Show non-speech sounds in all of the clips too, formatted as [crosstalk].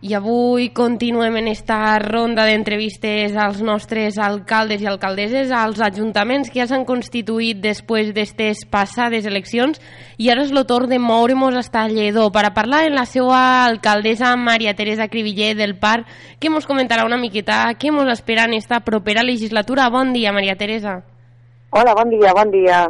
I avui continuem en esta ronda d'entrevistes als nostres alcaldes i alcaldesses, als ajuntaments que ja s'han constituït després d'estes passades eleccions i ara és el torn de moure-nos a Lledó per a parlar amb la seva alcaldessa Maria Teresa Cribiller del Parc que ens comentarà una miqueta què ens espera en esta propera legislatura. Bon dia, Maria Teresa. Hola, bon dia, bon dia.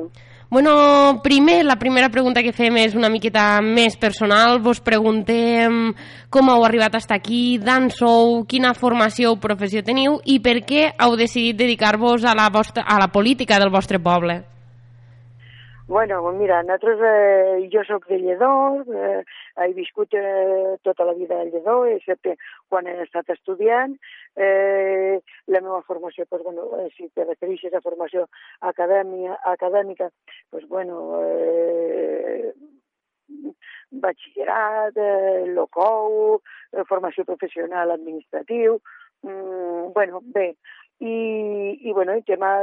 Bueno, primer, la primera pregunta que fem és una miqueta més personal. Vos preguntem com heu arribat estar aquí, d'on sou, quina formació o professió teniu i per què heu decidit dedicar-vos a, la vostra, a la política del vostre poble. Bueno, mira, nosaltres, eh, jo sóc de Lledó, eh, he viscut eh, tota la vida a Lledó, excepte quan he estat estudiant. Eh, la meva formació, pues, bueno, eh, si te refereixes a formació acadèmia, acadèmica, pues, bueno, eh, batxillerat, eh, LOCOU, eh, formació professional administratiu, mm, bueno, bé, i, i, bueno, el tema,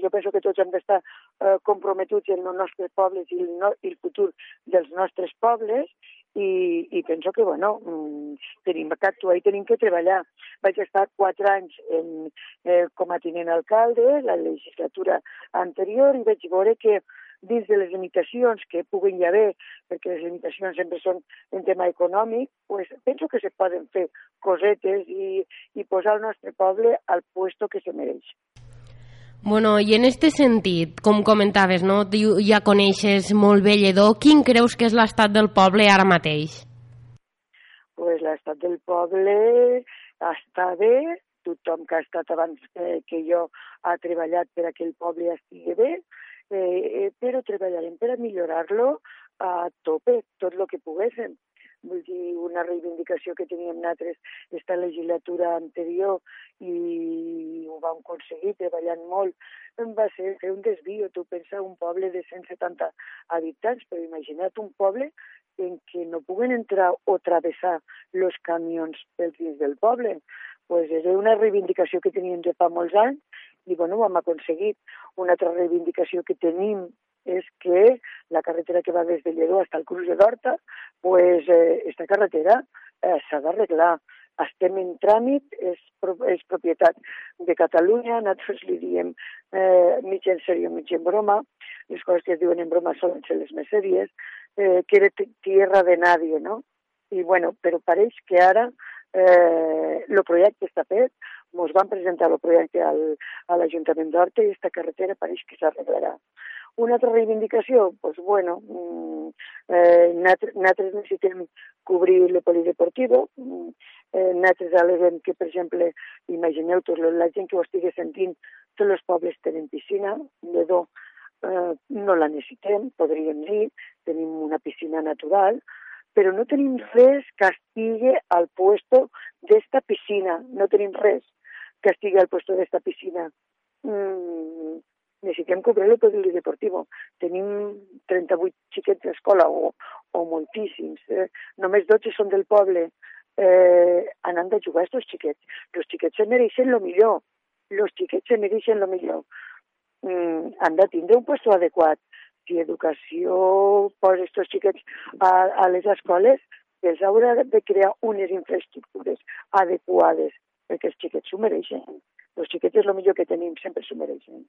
jo penso que tots hem d'estar eh, comprometuts en els nostres pobles i el, no, i el futur dels nostres pobles i, i penso que, bueno, mm, tenim que actuar i tenim que treballar. Vaig estar quatre anys en, eh, com a tinent alcalde, la legislatura anterior, i vaig veure que dins de les limitacions que puguen hi haver, perquè les limitacions sempre són en tema econòmic, pues, penso que se poden fer cosetes i, i posar el nostre poble al puesto que se mereix. Bueno, i en este sentit, com comentaves, no? ja coneixes molt bé Lledó, quin creus que és l'estat del poble ara mateix? Pues l'estat del poble està bé, tothom que ha estat abans que, que jo ha treballat per a que el poble estigui bé, eh, però treballarem per a millorar-lo a tope, tot el que poguéssim. Vull dir, una reivindicació que teníem nosaltres esta legislatura anterior i ho vam aconseguir treballant molt, va ser fer un desvio. Tu pensa un poble de 170 habitants, però imagina't un poble en què no puguen entrar o travessar els camions pels dins del poble. Pues era una reivindicació que teníem de fa molts anys i bueno, hem aconseguit. Una altra reivindicació que tenim és que la carretera que va des de Lledó fins al Cruz de d'Horta, pues, eh, esta carretera eh, s'ha d'arreglar. Estem en tràmit, és, és propietat de Catalunya, nosaltres li diem eh, mig en sèrio, mig en broma, les coses que es diuen en broma solen ser les més sèries, eh, que era tierra de nadie, no? I bueno, però pareix que ara eh, projecte està fet, ens van presentar el projecte al, a l'Ajuntament d'Horta i aquesta carretera pareix que s'arreglarà. Una altra reivindicació, doncs, bueno, mm, eh, nosaltres necessitem cobrir el polideportiu, mm, eh, nosaltres al·leguem que, per exemple, imagineu tot la gent que ho estigui sentint, tots els pobles tenen piscina, Lledó eh, no la necessitem, podríem dir, tenim una piscina natural, però no tenim res que estigui al puesto d'esta piscina, no tenim res que estigui al puesto d'esta piscina. Mm, necessitem cobrir el polideportiu. Tenim 38 xiquets d'escola o, o moltíssims. Eh? Només 12 són del poble. Eh, han de jugar aquests xiquets. Els xiquets se mereixen el millor. Els xiquets se mereixen el millor. Mm, han de tindre un puesto adequat. Si educació posa aquests xiquets a, a les escoles, els haurà de crear unes infraestructures adequades perquè els xiquets s'ho mereixen. Els xiquets és el millor que tenim, sempre s'ho mereixen.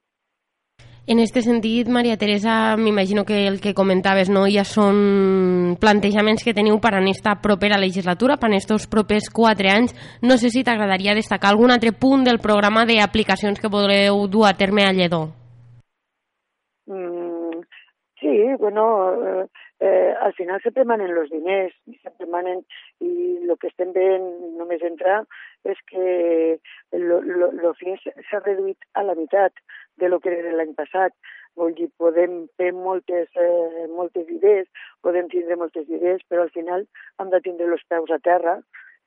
En este sentit, Maria Teresa, m'imagino que el que comentaves no ja són plantejaments que teniu per a aquesta propera legislatura, per a aquests propers quatre anys. No sé si t'agradaria destacar algun altre punt del programa d'aplicacions que podreu dur a terme a Lledó. Sí, bueno, eh, eh, al final sempre manen els diners, sempre manen, i el que estem veient només entrar és que el fin s'ha reduït a la meitat de lo que era l'any passat. Vull dir, podem fer moltes, eh, moltes idees, podem tindre moltes idees, però al final hem de tindre els peus a terra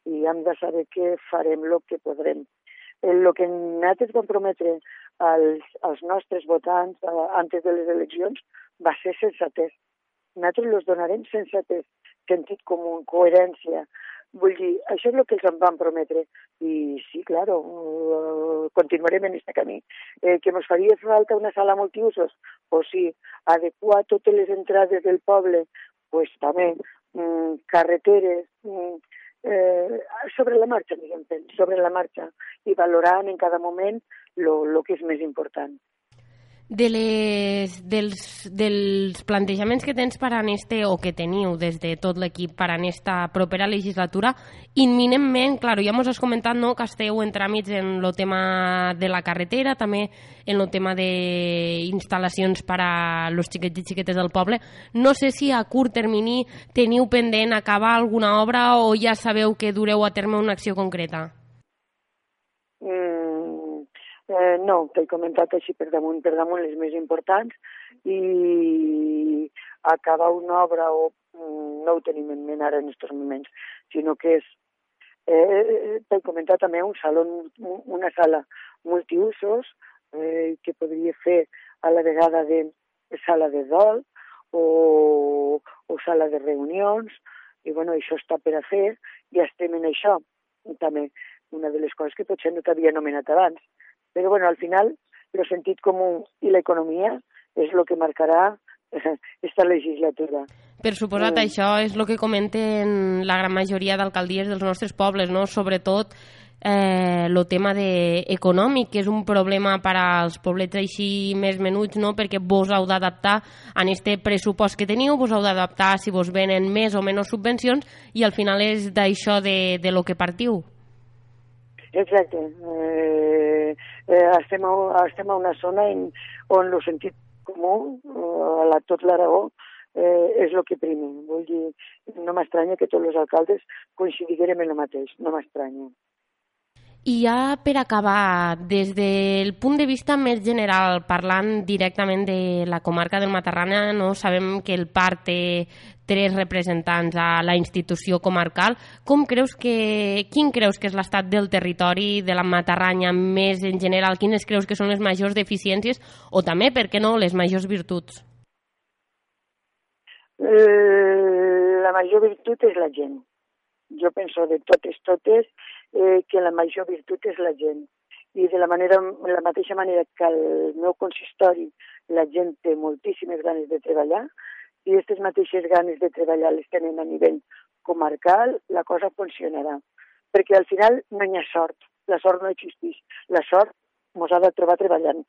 i hem de saber que farem el que podrem. El que nosaltres vam prometre als, als nostres votants eh, antes de les eleccions va ser sensatès nosaltres els donarem sensatez, sentit comú, coherència. Vull dir, això és el que els en van prometre. I sí, claro, uh, continuarem en aquest camí. Eh, que ens faria falta una sala multiusos? Pues sí. Adequar totes les entrades del poble? Pues també. Mm, carreteres, mm, eh, sobre la marxa, diguem, sobre la marxa, i valorant en cada moment el que és més important de les, dels, dels plantejaments que tens per a este, o que teniu des de tot l'equip per a aquesta propera legislatura, imminentment, clar, ja ens has comentat no, que esteu en tràmits en el tema de la carretera, també en el tema d'instal·lacions per a els xiquets i xiquetes del poble. No sé si a curt termini teniu pendent acabar alguna obra o ja sabeu que dureu a terme una acció concreta? Eh, no, t'he comentat així per damunt, per damunt les més importants i acabar una obra o mm, no ho tenim en ment ara en aquests moments, sinó que és, eh, t'he comentat també un saló, una sala multiusos eh, que podria fer a la vegada de sala de dol o, o sala de reunions, i bueno, això està per a fer, i estem en això. També una de les coses que potser no t'havia anomenat abans, però bueno, al final el sentit comú i l'economia és el que marcarà aquesta [laughs] legislatura. Per suposat, mm. això és el que comenten la gran majoria d'alcaldies dels nostres pobles, no? sobretot eh, el tema de econòmic, que és un problema per als poblets així més menuts, no? perquè vos heu d'adaptar a este pressupost que teniu, vos heu d'adaptar si vos venen més o menys subvencions i al final és d'això de, de lo que partiu. Exacte. Eh, eh, estem, a, estem a una zona en, on el sentit comú, eh, a la, tot l'Aragó, eh, és el que prima. Vull dir, no m'estranya que tots els alcaldes coincidirem en el mateix, no m'estranya. I ja per acabar, des del punt de vista més general, parlant directament de la comarca del Matarranya, no sabem que el parc té tres representants a la institució comarcal. Com creus que, quin creus que és l'estat del territori de la Matarranya més en general? Quines creus que són les majors deficiències o també, per què no, les majors virtuts? La major virtut és la gent. Jo penso de totes, totes, eh, que la major virtut és la gent. I de la, manera, la mateixa manera que al meu consistori la gent té moltíssimes ganes de treballar, i aquestes mateixes ganes de treballar les tenen a nivell comarcal, la cosa funcionarà. Perquè al final no hi ha sort, la sort no existeix. La sort ens ha de trobar treballant.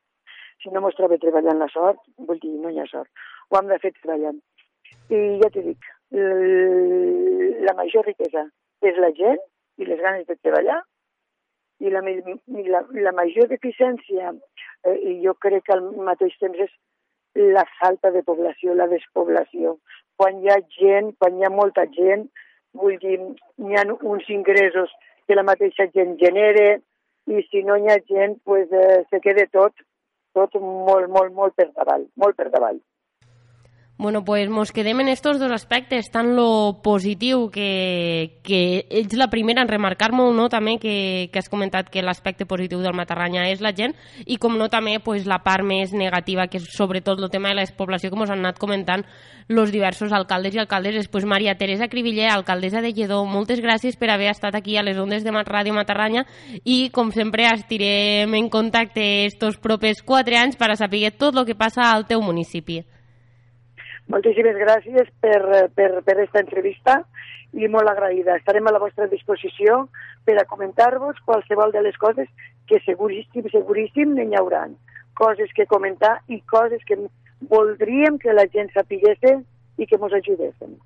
Si no ens troba treballant la sort, vol dir no hi ha sort. Ho hem de fer treballant. I ja t'he dic, la major riquesa és la gent i les ganes de treballar i la, la, la major deficiència, eh, i jo crec que al mateix temps és la falta de població, la despoblació. Quan hi ha gent, quan hi ha molta gent, vull dir, hi ha uns ingressos que la mateixa gent genera i si no hi ha gent, pues, eh, se queda tot, tot molt, molt, molt per davall, molt per davall. Bueno, pues nos quedem en estos dos aspectes, tant lo positiu que, que ets la primera en remarcar molt, no? també que, que has comentat que l'aspecte positiu del Matarranya és la gent i com no també pues, la part més negativa que és sobretot el tema de la despoblació que ens han anat comentant los diversos alcaldes i alcaldes. Pues Maria Teresa Cribiller, alcaldessa de Lledó, moltes gràcies per haver estat aquí a les ondes de Ràdio Matarranya i com sempre estirem en contacte estos propers quatre anys per a saber tot el que passa al teu municipi. Moltíssimes gràcies per, per, per aquesta entrevista i molt agraïda. Estarem a la vostra disposició per a comentar-vos qualsevol de les coses que seguríssim, seguríssim n'hi haurà. Coses que comentar i coses que voldríem que la gent sapigués i que ens ajudessin.